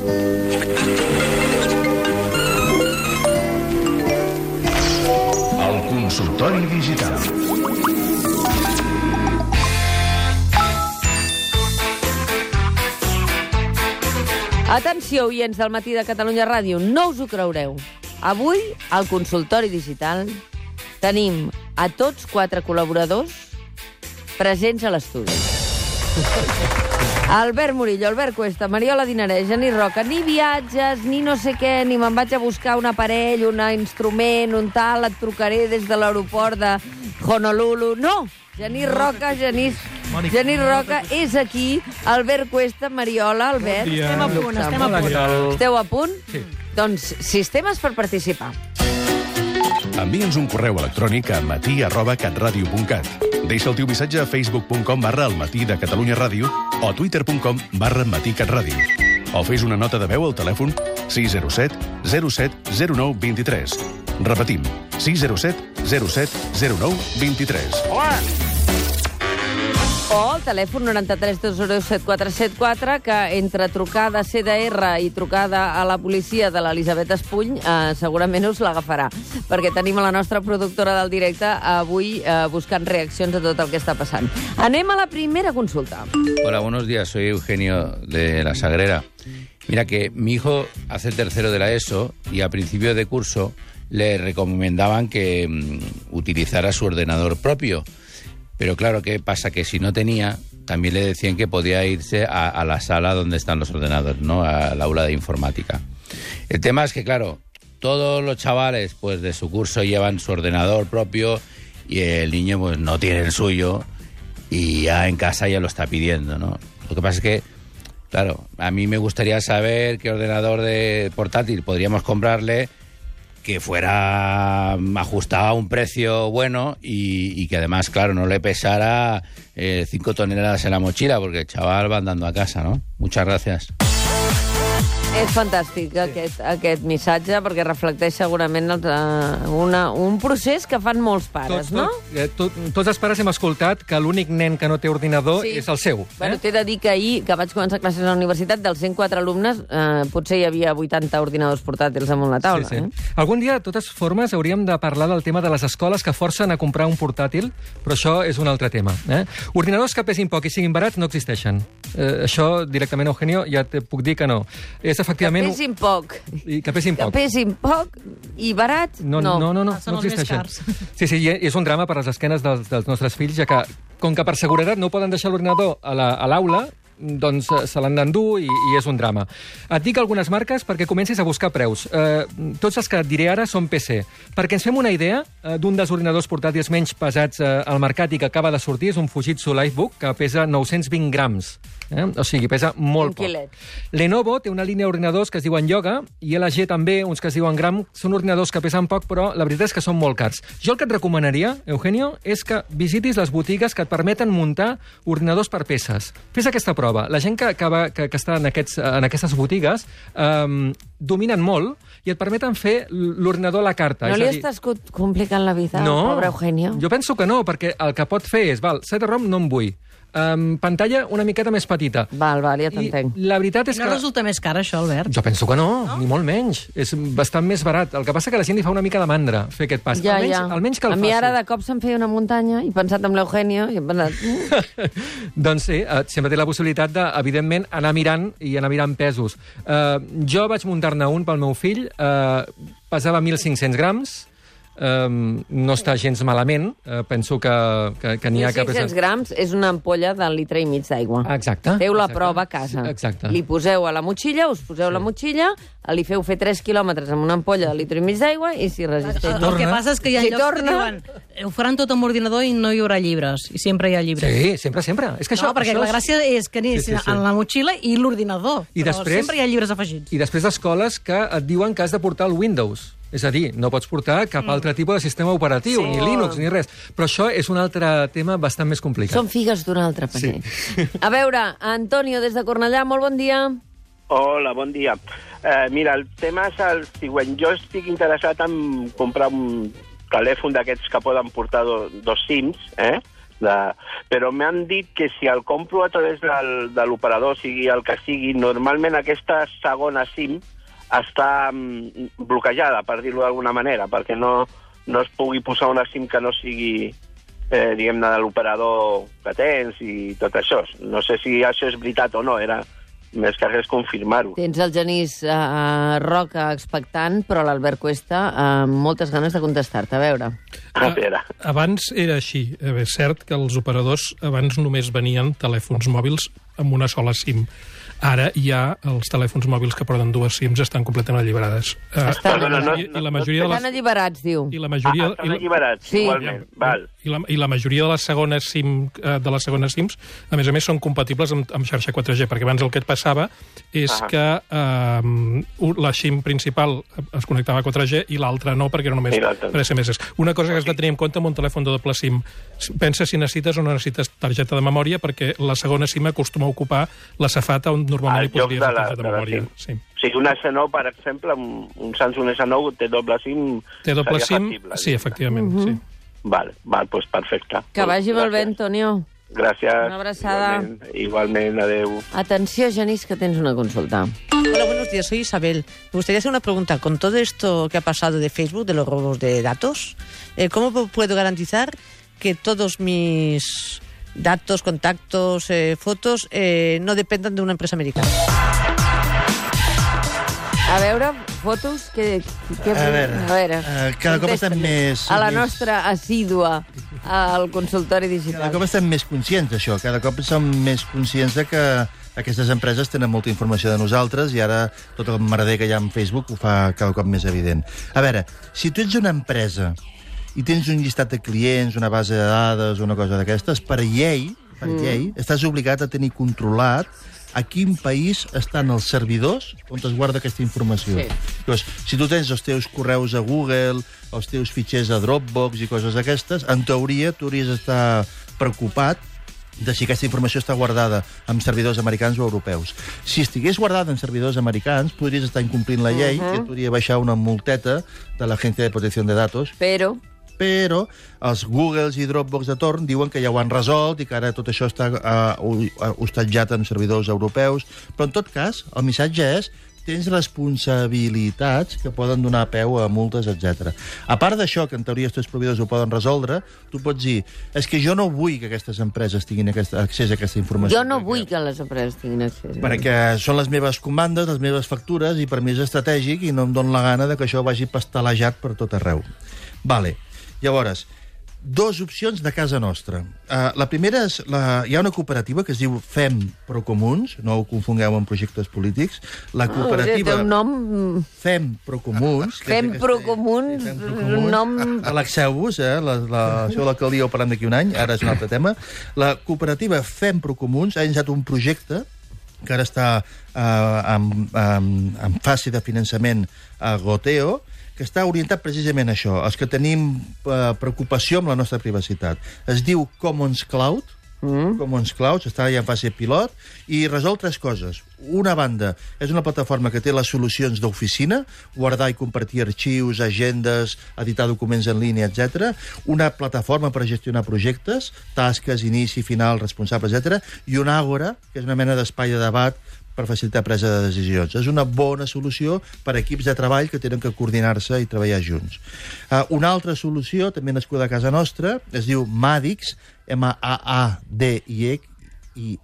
El consultori digital. Atenció, oients del matí de Catalunya Ràdio, no us ho creureu. Avui, al consultori digital, tenim a tots quatre col·laboradors presents a l'estudi. Albert Murillo, Albert Cuesta, Mariola Dinarès, Genís Roca, ni viatges, ni no sé què, ni me'n vaig a buscar un aparell, un instrument, un tal, et trucaré des de l'aeroport de Honolulu. No! Genís Roca, Genís, Genís Roca és aquí, Albert Cuesta, Mariola, Albert. Bon. Estem a punt, estem a punt. Esteu a punt? Sí. Doncs sistemes per participar. Envia'ns un correu electrònic a matí arroba catradio.cat. Deixa el teu missatge a facebook.com barra el matí de Catalunya Ràdio o twitter.com barra matí catradio. O fes una nota de veu al telèfon 607 07 09 23. Repetim, 607 07 09 23. O al telèfon 93 201 7474, que entre trucada CDR i trucada a la policia de l'Elisabet Espuny eh, segurament us l'agafarà, perquè tenim a la nostra productora del directe avui eh, buscant reaccions a tot el que està passant. Anem a la primera consulta. Hola, buenos días. Soy Eugenio de La Sagrera. Mira que mi hijo hace tercero de la ESO y a principio de curso le recomendaban que mm, utilizara su ordenador propio. Pero claro, ¿qué pasa? Que si no tenía, también le decían que podía irse a, la sala donde están los ordenadores, ¿no? Al aula de informática. El tema es que, claro, todos los chavales pues de su curso llevan su ordenador propio y el niño pues no tiene el suyo y ya en casa ya lo está pidiendo, ¿no? Lo que pasa es que, claro, a mí me gustaría saber qué ordenador de portátil podríamos comprarle que fuera ajustado a un precio bueno y, que además, claro, no le pesara eh, cinco toneladas en la mochila, porque el chaval va andando a casa, ¿no? Muchas gracias. És fantàstic aquest, aquest missatge, perquè reflecteix segurament els, uh, una, un procés que fan molts pares, Tots, no? tot, eh, tot, tots els pares hem escoltat que l'únic nen que no té ordinador Sí. és el seu. Bueno, eh? t'he de dir que ahir, que vaig començar classes a la universitat, dels 104 alumnes, eh, potser hi havia 80 ordinadors portàtils amunt la taula. sí, sí. Eh? Algun dia, de totes formes, hauríem de parlar del tema de les escoles que forcen a comprar un portàtil, però això és un altre tema. Eh? Ordinadors que pesin poc i siguin barats no existeixen. Eh, això, directament, Eugenio, ja te puc dir que no. És Que efectivament... pesin poc. I que pesin Que poc. pesin poc i barat, No, no, no, no, no, Ah, són no existeixen. Sí, sí, és un drama per a les esquenes dels, dels nostres fills, ja que, com que per seguretat no poden deixar l'ordinador a la- a l'aula, doncs eh, se l'han d'endur i, i és un drama. Et dic algunes marques perquè comencis a buscar preus. Eh, tots els que et diré ara són PC. Perquè ens fem una idea eh, d'un dels ordinadors portàtils menys pesats eh, al mercat i que acaba de sortir, és un Fujitsu Livebook, que pesa 920 grams. Eh? O sigui, pesa molt poc. Lenovo té una línia d'ordinadors que es diuen Yoga i LG també, uns que es diuen Gram. Són ordinadors que pesen poc, però la veritat és que són molt cars. Jo el que et recomanaria, Eugenio, és que visitis les botigues que et permeten muntar ordinadors per peces. Fes aquesta prova. La gent que, que, va, que, que està en, aquests, en aquestes botigues um, dominen molt i et permeten fer l'ordinador a la carta. No és li dir- estàs co- complicant la vida, no, pobre Eugenio? jo penso que no, perquè el que pot fer és, val, CD-ROM no en vull, um, pantalla una miqueta més petita. Val, val, ja I t'entenc. la veritat és No que... resulta més car, això, Albert? Jo penso que no, no, ni molt menys. És bastant més barat. El que passa que la gent li fa una mica de mandra fer aquest pas. Ja, almenys, ja. almenys que el a mi faci. ara de cop se'm feia una muntanya i he pensat en l'Eugenio i he pensat... mm, doncs sí, eh, sempre té la possibilitat de, evidentment, anar mirant i anar mirant pesos. Eh, jo vaig muntar-ne un pel meu fill, eh, pesava 1.500 grams, eh, no està gens malament, eh, penso que, que, que n'hi ha que... 1.500 grams és una ampolla de litre i mig d'aigua. Exacte. Feu la exacte. prova a casa. Exacte. Li poseu a la motxilla, us poseu sí. la motxilla, li feu fer 3 quilòmetres amb una ampolla de litre i mig d'aigua i si resisteix. El, el que passa és que hi ha Si llocs torna- que diuen "Eh, ho faran tot amb ordinador i no hi haurà llibres. I sempre hi ha llibres. Sí, sempre, sempre. És que això, no, perquè això la és- gràcia és que anessin Sí, sí, sí. en la motxilla i l'ordinador. I Però després- sempre hi ha llibres afegits. I després d'escoles que et diuen que has de portar el Windows. És a dir, no pots portar cap altre tipus de sistema operatiu, Sí. ni Linux, ni res. Però això és un altre tema bastant més complicat. Són figues d'un altre paner. Sí. A veure, Antonio, des de Cornellà, molt bon dia. Hola, bon dia. Eh, mira, el tema és el següent. Jo estic interessat en comprar un telèfon d'aquests que poden portar do, dos sims, eh? De... Però m'han dit que si el compro a través del, de l'operador, sigui el que sigui, normalment aquesta segona SIM està mm, bloquejada, per dir-ho d'alguna manera, perquè no, no es pugui posar una SIM que no sigui eh, diguem-ne, de l'operador que tens i tot això. No sé si això és veritat o no, era més que res confirmar-ho. Tens el Genís uh, Roca expectant, però l'Albert Cuesta amb moltes ganes de contestar-te. A veure. A veure. Abans era així. Eh, És cert que els operadors abans només venien telèfons mòbils amb una sola SIM. Ara ja els telèfons mòbils que porten dues SIMs estan completament alliberades. Eh, Estan- i, la, No, no, no, majoria- I la majoria de Estan les... alliberats, diu. I la Ah, majoria, estan i la, alliberats, Sí. igualment. Val. i, la, I la majoria de les segones SIM eh, de les segones SIMs, a més a més, són compatibles amb, amb xarxa 4G, perquè abans el que et passava és Ah. que eh, la SIM principal es connectava a 4G i l'altra no, perquè era només I no. per SMS. Una cosa que has de tenir en compte amb un telèfon de doble SIM, pensa si necessites o no necessites targeta de memòria, perquè la segona SIM acostuma a ocupar la safata on normalment Al hi lloc posaries de la de de memòria. Sí. O sigui, un S9, per exemple, un, un Samsung S9 té doble SIM... Té doble SIM? factible, Sí, efectivament, sí. Val, val, doncs perfecte. Que vagi molt bé. Antonio. Gràcies. Una abraçada. Igualment, igualment adeu. Atenció, Genís, que tens una consulta. Hola, buenos días. Soy Isabel. Me gustaría hacer una pregunta. Con todo esto que ha pasado de Facebook, de los robos de datos, eh, ¿cómo pu- puedo garantizar que todos mis datos, contactos, eh, fotos eh, no dependan de una empresa americana? A veure, fotos, que... que A veure, a veure eh, cada cop estem més- A la més- nostra assídua al consultori Cada digital. cop estem més conscients d'això, cada cop som més conscients de que aquestes empreses tenen molta informació de nosaltres i ara tot el merder que hi ha en Facebook ho fa cada cop més evident. A veure, si tu ets una empresa i tens un llistat de clients, una base de dades, una cosa d'aquestes, per llei, per llei, estàs obligat a tenir controlat a quin país estan els servidors on es guarda aquesta informació. Sí. Llavors, si tu tens els teus correus a Google, els teus fitxers a Dropbox i coses d'aquestes, en teoria tu hauries d'estar preocupat de si aquesta informació està guardada en servidors americans o europeus. Si estigués guardada en servidors americans, podries estar incomplint la llei uh -huh. i et podria baixar una multeta de l'Agència de Protecció de Datos, Però, però els Googles i Dropbox de torn diuen que ja ho han resolt i que ara tot això està uh, hostatjat en servidors europeus. Però, en tot cas, el missatge és tens responsabilitats que poden donar peu a multes, etc. A part d'això, que en teoria els teus proveïdors ho poden resoldre, tu pots dir, és que jo no vull que aquestes empreses tinguin aquest, accés a aquesta informació. jo no perquè- vull que les empreses tinguin accés. perquè són les meves comandes, les meves factures, i per mi és estratègic i no em dóna la gana de que això vagi pastelejat per tot arreu. Vale. Llavors, dos opcions de casa nostra. Uh, la primera és... La, hi ha una cooperativa que es diu FEM Procomuns, no ho confongueu amb projectes polítics. La Té cooperativa un nom... FEM Procomuns... Fem Procomuns, Fem un nom... Relaxeu-vos, eh? La, la, això l'alcaldia ho parlem d'aquí un any, ara és un altre tema. La cooperativa Fem Procomuns ha iniciat un projecte que ara està eh, en, en, en fase de finançament a Goteo, que està orientat precisament a això, els que tenim eh, preocupació amb la nostra privacitat. Es diu Commons Cloud, mm. Commons Cloud, està ja en fase pilot, i resol tres coses. Una banda, és una plataforma que té les solucions d'oficina, guardar i compartir arxius, agendes, editar documents en línia, etc. Una plataforma per gestionar projectes, tasques, inici, final, responsable, etc. I una àgora, que és una mena d'espai de debat per facilitar presa de decisions. És una bona solució per a equips de treball que tenen que coordinar-se i treballar junts. Uh, una altra solució, també nascuda a casa nostra, es diu Madix, M-A-A-D-I-X, i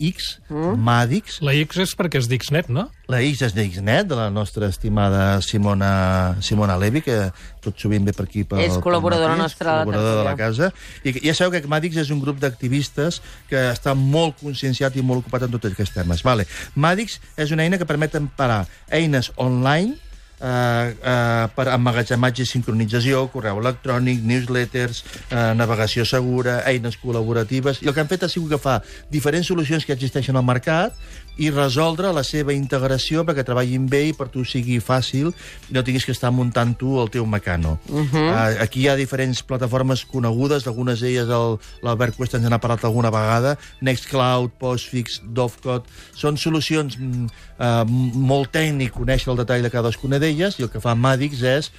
X, mm. Madix. La X és perquè és d'Xnet, no? La X és d'Xnet, de la nostra estimada Simona, Simona Levi, que tot sovint ve per aquí. Pel, És col·laboradora matí, nostra de la col·laboradora de la casa. I ja sabeu que Madix és un grup d'activistes que està molt conscienciat i molt ocupat en tots aquests temes. Vale. Madix és una eina que permet emparar eines online eh, eh, per emmagatzematge i sincronització, correu electrònic, newsletters, eh, navegació segura, eines col·laboratives... I el que han fet ha sigut agafar diferents solucions que existeixen al mercat i resoldre la seva integració perquè treballin bé i per tu sigui fàcil i no tinguis que estar muntant tu el teu mecano. Uh -huh. uh, aquí hi ha diferents plataformes conegudes, algunes d'elles el- l'Albert Cuesta ens n'ha parlat alguna vegada, Nextcloud, Postfix, Dovecot... Són solucions uh, molt tècnic conèixer el detall de cadascuna d'elles i el que fa Madix és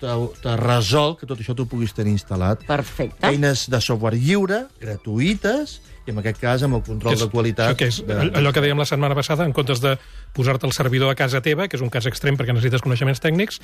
te, te resol que tot això tu puguis tenir instal·lat. Perfecte. Eines de software lliure, gratuïtes, i en aquest cas amb el control de qualitat... Això que és de, allò que dèiem la setmana passada, en comptes de posar-te el servidor a casa teva, que és un cas extrem perquè necessites coneixements tècnics,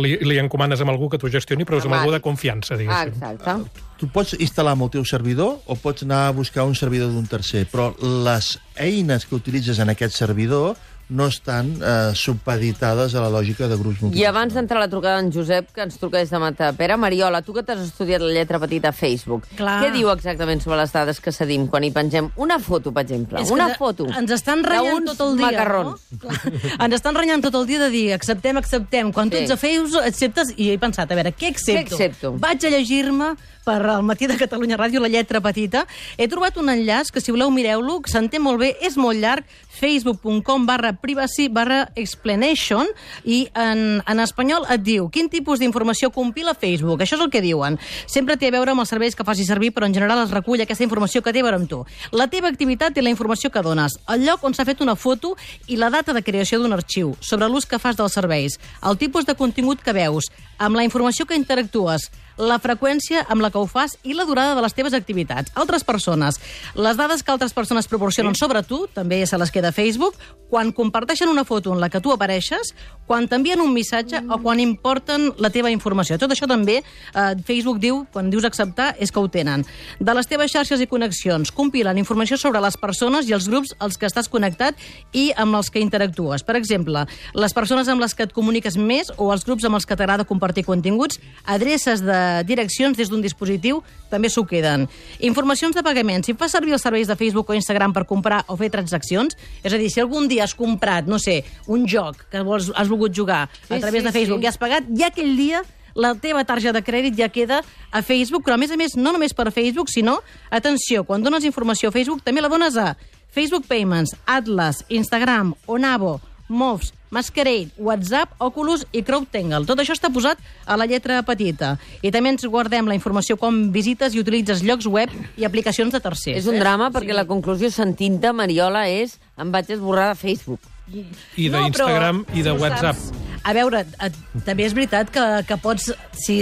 li, li encomanes amb algú que t'ho gestioni, però és amb algú de confiança, Ah, diguéssim. exacte. Tu pots instal·lar amb el teu servidor o pots anar a buscar un servidor d'un tercer, però les eines que utilitzes en aquest servidor no estan eh, supeditades a la lògica de grups I multiplexes. abans d'entrar a la trucada d'en Josep, que ens truca des de Matapera, Mariola, tu que t'has estudiat la lletra petita a Facebook, Clar. què diu exactament sobre les dades que cedim quan hi pengem una foto, per exemple? És una foto. Ens estan renyant tot el dia. macarrons. No? Clar. Ens estan renyant tot el dia de dir acceptem, acceptem. Quan tu Sí. ets a Facebook, acceptes... I he pensat, a veure, què accepto? Què accepto? Vaig a llegir-me per al matí de Catalunya Ràdio, la lletra petita. He trobat un enllaç que, si voleu, mireu-lo, que s'entén molt bé, és molt llarg, facebook.com barra privacy barra explanation, i en, en espanyol et diu quin tipus d'informació compila Facebook. Això és el que diuen. Sempre té a veure amb els serveis que faci servir, però en general es recull aquesta informació que té a veure amb tu. La teva activitat i la informació que dones, el lloc on s'ha fet una foto i la data de creació d'un arxiu, sobre l'ús que fas dels serveis, el tipus de contingut que veus, amb la informació que interactues, la freqüència amb la que ho fas i la durada de les teves activitats. Altres persones. Les dades que altres persones proporcionen sobre tu, també se les queda Facebook, quan comparteixen una foto en la que tu apareixes, quan t'envien un missatge o quan importen la teva informació. Tot això també eh, Facebook diu, quan dius acceptar, és que ho tenen. De les teves xarxes i connexions, compilen informació sobre les persones i els grups als que estàs connectat i amb els que interactues. Per exemple, les persones amb les que et comuniques més o els grups amb els que t'agrada compartir continguts, adreces de direccions des d'un dispositiu també s'ho queden. Informacions de pagament. Si fas servir els serveis de Facebook o Instagram per comprar o fer transaccions, és a dir, si algun dia has comprat, no sé, un joc que vols, has volgut jugar Sí, a través sí, de Facebook sí. i has pagat, ja aquell dia la teva targeta de crèdit ja queda a Facebook, però a més a més no només per Facebook, sinó, atenció, quan dones informació a Facebook també la dones a Facebook Payments, Atlas, Instagram, Onavo, Moves, Masquerade, WhatsApp, Oculus i CrowdTangle. Tot això està posat a la lletra petita. I també ens guardem la informació com visites i utilitzes llocs web i aplicacions de tercers. És un drama perquè la conclusió sentint-te, Mariola, és em vaig esborrar de Facebook. I No, d'Instagram però i de WhatsApp. saps- A veure, et, també és veritat que, que pots... Si,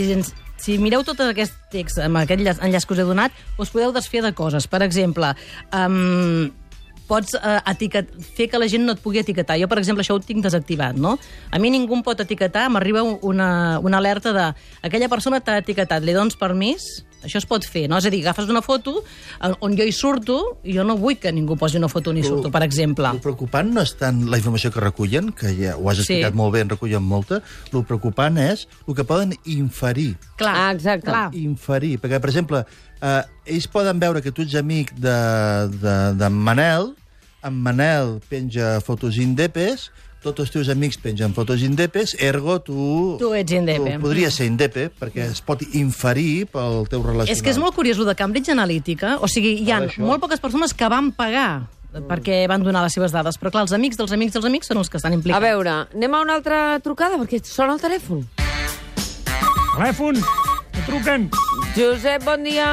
si mireu tot aquest text amb aquest enllaç, enllaç que us he donat, us podeu desfer de coses. Per exemple, um, pots uh, etiquet, fer que la gent no et pugui etiquetar. Jo, per exemple, això ho tinc desactivat, no? A mi ningú em pot etiquetar, m'arriba una, una alerta de aquella persona t'ha etiquetat, li dones permís? Això es pot fer, no? És a dir, agafes una foto eh, on jo hi surto i jo no vull que ningú posi una foto on hi surto, per exemple. El preocupant no és tant la informació que recullen, que ja ho has Sí. explicat molt bé, en recullen molta, el preocupant és el que poden inferir. Clar, Ah, exacte. Clar. Inferir, perquè, per exemple, eh, ells poden veure que tu ets amic de, de, de Manel, en Manel penja fotos indepes, tots els teus amics pengen fotos indepes, ergo tu... Tu ets indepe. Tu podries ser indepe, perquè es pot inferir pel teu relacional. És que és molt curiós, el de Cambridge Analytica. O sigui, hi ha molt poques persones que van pagar perquè van donar les seves dades. Però, clar, els amics dels amics dels amics són els que estan A implicats. veure, anem a una altra trucada, perquè sona el telèfon. Telèfon! Que truquen! Josep, bon dia.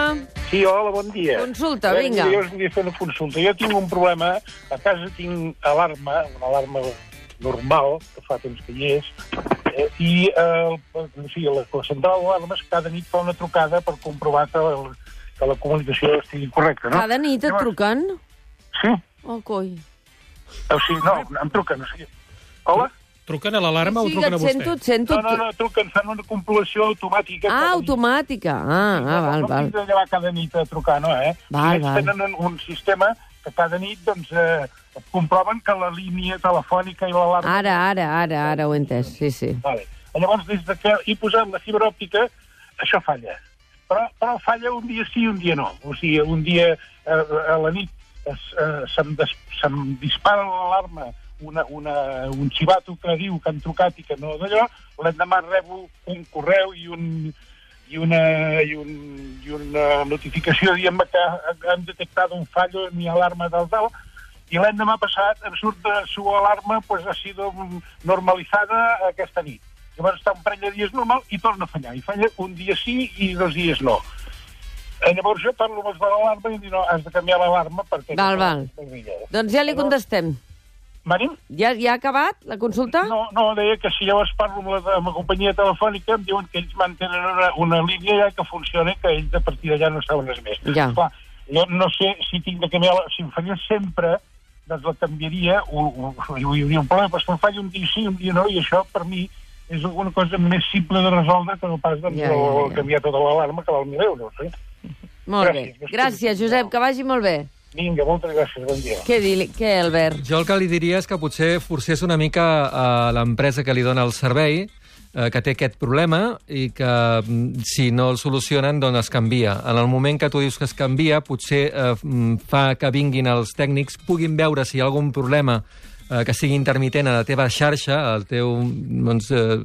Sí, hola, bon dia. Consulta, Eh, vinga. Jo us volia fer una consulta. Jo tinc un problema, a casa tinc alarma, una alarma normal, que fa temps que hi és, eh, i eh, el, sigui, la, la central d'alarmes cada nit fa una trucada per comprovar que, el, que la comunicació estigui correcta, no? Cada nit et Llavors- truquen? Sí, Oh, coi. o sigui, no, em truquen, o sigui... Hola? Truquen a l'alarma sí, o truquen a vostè? sento, sento. No, no, no, truquen, fan una compilació automàtica. Ah, automàtica. Ah, ah, val, no, val. No de llevar cada nit a trucar, no, eh? Val, val. tenen un, un sistema que cada nit, doncs, eh, comproven que la línia telefònica i l'alarma... Ara, ara, ara, ara ho he entès, sí, sí. Vale. Llavors, des de que he posat la fibra òptica, això falla. Però, però falla un dia sí i un dia no. O sigui, un dia eh, a la nit es, eh, se'm, des, se'm dispara l'alarma una, una, un xivato que diu que han trucat i que no d'allò, l'endemà rebo un correu i un, i una, i un, i una notificació dient que han detectat un fallo en mi alarma del tal, i l'endemà passat em surt de su alarma pues, ha sido normalizada aquesta nit. Llavors està un parell de dies normal i torna a fallar. I falla un dia sí i dos dies no. Eh, llavors jo parlo amb els de l'alarma i dic, no, has de canviar l'alarma perquè... Val, no val. no brilla. Doncs ja li contestem. Marim? Ja, ja ha acabat la consulta? No, no, deia que si llavors parlo amb la, amb la companyia telefònica em diuen que ells mantenen una, una línia ja que funciona que ells a partir d'allà no saben res més. Ja. Clar, jo no sé si tinc de canviar... Si em faria sempre, doncs la canviaria, o, o, hi hauria un problema, però si em un dia sí, un dia no, i això per mi és alguna cosa més simple de resoldre que no pas doncs, Ja, ja, ja. canviar tota l'alarma que val 1.000 euros. Eh? Molt bé. Gràcies. Gràcies, Josep, que vagi molt bé. Vinga, moltes gràcies, bon dia. Què, dir què Albert? Jo el que li diria és que potser forcés una mica a l'empresa que li dona el servei, eh, que té aquest problema i que mm, si no el solucionen, doncs es canvia. En el moment que tu dius que es canvia, potser eh, mm, fa que vinguin els tècnics, puguin veure si hi ha algun problema eh, que sigui intermitent a la teva xarxa, al teu, doncs, eh,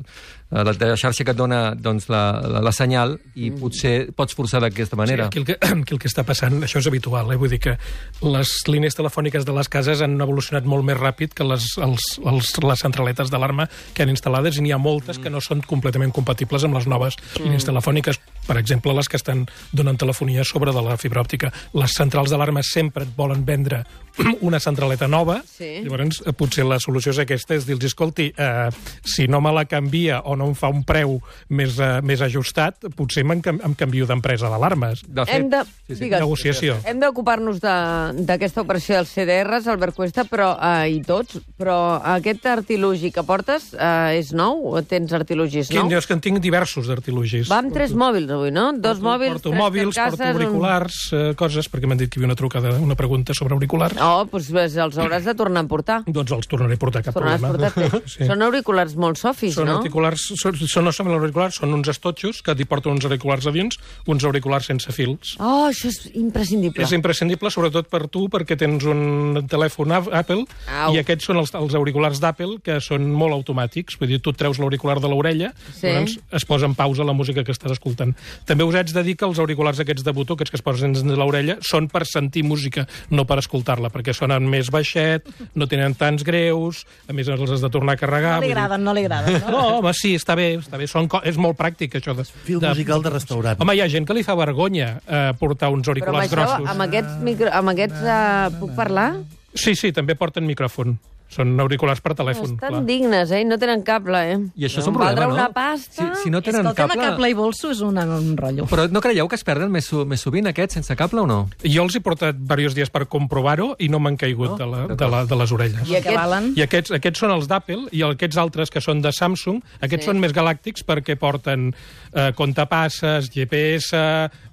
a la teva xarxa que et dona doncs, la, la, la senyal i potser pots forçar d'aquesta manera. Sí, aquí, el que, aquí el que està passant, això és habitual, eh? vull dir que les línies telefòniques de les cases han evolucionat molt més ràpid que les, els, els, les centraletes d'alarma que han instal·lades i n'hi ha moltes que no són completament compatibles amb les noves línies telefòniques, per exemple, les que estan donant telefonia sobre de la fibra òptica. Les centrals d'alarma sempre et volen vendre una centraleta nova, Sí. llavors eh, potser la solució és aquesta, és dir-los, escolti, eh, si no me la canvia o no em fa un preu més, eh, més ajustat, potser cam em canvio d'empresa d'alarmes. De Hem de... sí, sí. Digues. Negociació. Hem d'ocupar-nos de- d'aquesta operació dels CDRs, Albert Cuesta, però, eh, i tots, però aquest artilugi que portes eh, és nou? O tens artilugis Quin, nous? és que en tinc diversos d'artilugis. Va amb tres mòbils avui, no? Dos mòbils, porto tres mòbils, porto carcasses... un- auriculars, eh, coses, perquè m'han dit que hi havia una trucada, una pregunta sobre auriculars. Oh, doncs pues, els hauràs de tornar a portar. Doncs els tornaré a portar, cap Tornaràs problema. portar sí. Són auriculars molt sofis, Són no? auriculars, són, són, no són auriculars, són uns estotxos que t'hi porten uns auriculars a dins, uns auriculars sense fils. Oh, això és imprescindible. És imprescindible, sobretot per tu, perquè tens un telèfon Apple Au. i aquests són els, els auriculars d'Apple, que són molt automàtics. Vull dir, tu treus l'auricular de l'orella, Sí. doncs es posa en pausa la música que estàs escoltant. També us haig de dir que els auriculars aquests de botó, aquests que es posen dins de l'orella, són per sentir música, no per escoltar-la, perquè sonen més baixet, no tenen tants greus, a més els has de tornar a carregar. No li agraden, no li agraden. No? no, home, sí, està bé, està bé. Són, és molt pràctic, això. De, Fil musical de restaurant. Home, hi ha gent que li fa vergonya eh, portar uns Però amb auriculars això, grossos. amb aquests, micro, amb aquests uh, puc parlar? Sí, sí, també porten micròfon. Són auriculars per telèfon. Estan clar. dignes, eh? i No tenen cable, eh? I això és Em un problema, no? una pasta... Si, si no tenen Escolta'm, cable... cable i bolso és un, un rotllo. Però no creieu que es perden més, més sovint aquests sense cable o no? Jo els he portat diversos dies per comprovar-ho i no m'han caigut de, la, de, la, de les orelles. I Que aquests... valen. I aquests, aquests són els d'Apple i aquests altres que són de Samsung, aquests Sí. són més galàctics perquè porten eh, comptapasses, GPS,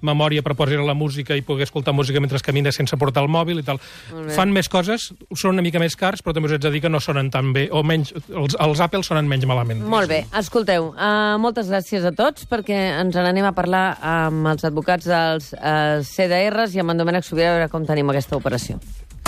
memòria per posar la música i poder escoltar música mentre camines sense portar el mòbil i tal. Fan més coses, són una mica més cars, però també us haig de dir que no sonen tan bé, o menys, els, els Apple sonen menys malament. Molt bé, escolteu, uh, moltes gràcies a tots perquè ens n'anem a parlar amb els advocats dels uh, CDRs i amb en Domènec Sobirà a veure com tenim aquesta operació.